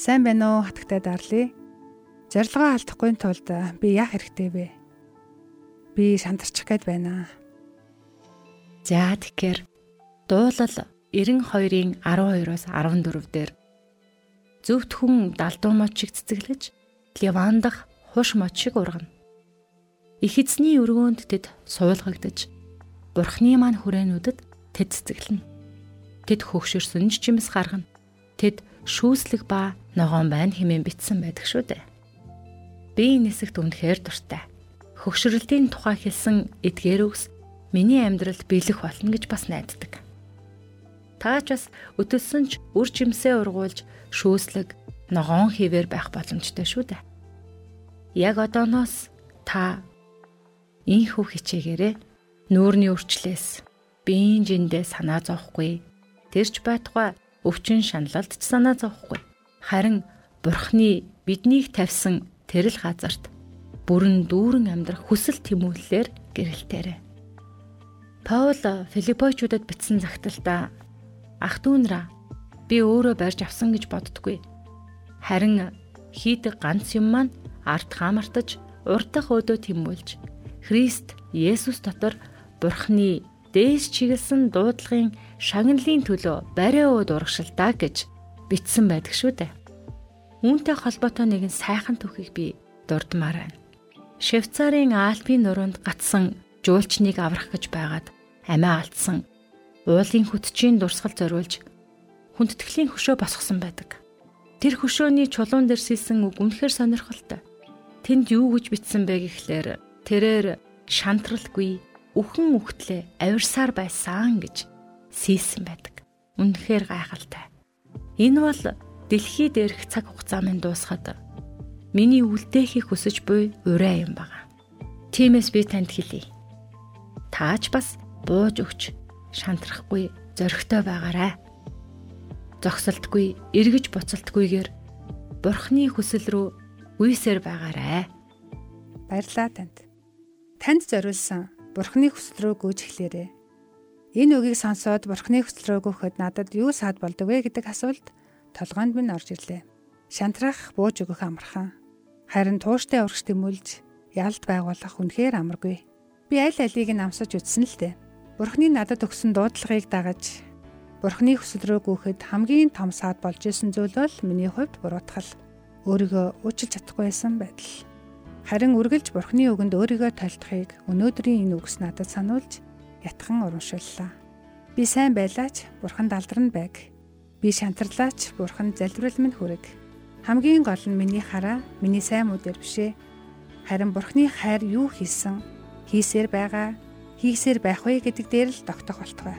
Сайн байна уу хатагтай дарлаа. Зорилгоо алдахгүй тулд би яах хэрэгтэй вэ? Би шантарчих гээд байна. За тэгэхээр дуулал 92-ын 12-оос 14 дээр зөвхт хүн далдуу мочиг цэцэглэж Ливан дахь хуш мочиг ургана. Их эзний өргөөнд тэд суулгагдаж Бурхны маань хүрээнүүдэд тэд цэцэглэнэ. Тэд хөгшөрсөн жимс гаргана. Тэд шүүслэг ба ногоон байна хэмээн бичсэн байдаг шүү дээ. Би энэ хэсэгт үнэхээр дуртай. Хөгшрөлтийн тухай хэлсэн эдгээр үгс миний амьдралд биелэх болно гэж бас найддаг. Таач бас өтөлсөн ч үр жимсээ ургуулж шүүслэг ногоон хിവэр байх боломжтой шүү дээ. Яг одооноос та инхүү хичээгээрээ нүүрний өрчлөөс биеийн жиндээ санаа зовхгүй тэрч байтугай өвчин шаналлд ч санаа зовхгүй. Харин бурхны биднийг тавьсан тэрл газарт бүрэн дүүрэн амьдрах хүсэл тэмүүллээр гэрэлтээрэ Паул Филиппойчуудад бичсэн загталтаа ах дүүнраа би өөрөө барьж авсан гэж боддгүй харин хийдэг ганц юм маань ард хаамартаж урдах өдөө тэмүүлж Христ Есүс дотор Бурхны дээс чиглэсэн дуудлагын шагналын төлөө барай ууд урагшилдаа гэж бичсэн байдаг шүү дээ. Үүнтэй холбоотой нэгэн сайхан түүхийг би дурдмаар байна. Швейцарын Альпийн нуруунд гатсан жуулчныг аврах гэж байгаад амиа алдсан. Уулын хүтчийн дурсгал зориулж хүндэтгэлийн хөшөө босгосон байдаг. Тэр хөшөөний чулуун дээр сийсэн үг үнэхээр сонирхолтой. Тэнд юу гэж бичсэн бэ гэхлээр тэрээр шантралгүй үхэн үхтлээ авирсаар байсан гэж сийсэн байдаг. Үнэхээр гайхалтай. Энэ бол дэлхий дээрх цаг хугацаа минь дуусгаад миний үлдээхийг хүсэж буй урай юм байна. Тиймээс би танд хэлье. Тааж бас бууж өгч шантрахгүй зөрөгтэй байгаарай. Зогсолтгүй, эргэж буцалтгүйгээр Бурхны хүсэл рүү үйсээр байгаарай. Баярлалаа танд. Танд зориулсан Бурхны хүсэл рүү гүйж эхлээрэй. Энэ үгийг сонсоод Бурхны хүсэл рүү гүйхэд надад юу саад болдог вэ гэдэг асуулт толгойд минь орж ирлээ. Шантрах, бууж өгөх амархан. Харин тууштай урагш тэмүүлж ялд байгуулах үнэхээр амаргүй. Би аль алийг нь амсаж үзсэн л дээ. Бурхны надад өгсөн дуудлагыг дагаж Бурхны хүсэл рүү гүйхэд хамгийн том саад болж исэн зүйл бол миний хувьд буруутгал. Өөрийгөө уучлж чадахгүй байсан байдал. Харин үргэлж Бурхны үгэнд өөрийгөө тайлдахыг өнөөдрийн энэ үгс надад сануулж ятхан урамшиллаа. Би сайн байлаач Бурхан далдран байг. Би шантарлаач Бурхан залбирал минь хүрэг. Хамгийн гол нь миний хараа миний сайн муу дээр бишээ. Харин Бурхны хайр юу хийсэн, хийсээр байгаа, хийсээр байх вэ гэдэг дээр л тогтох болтугай.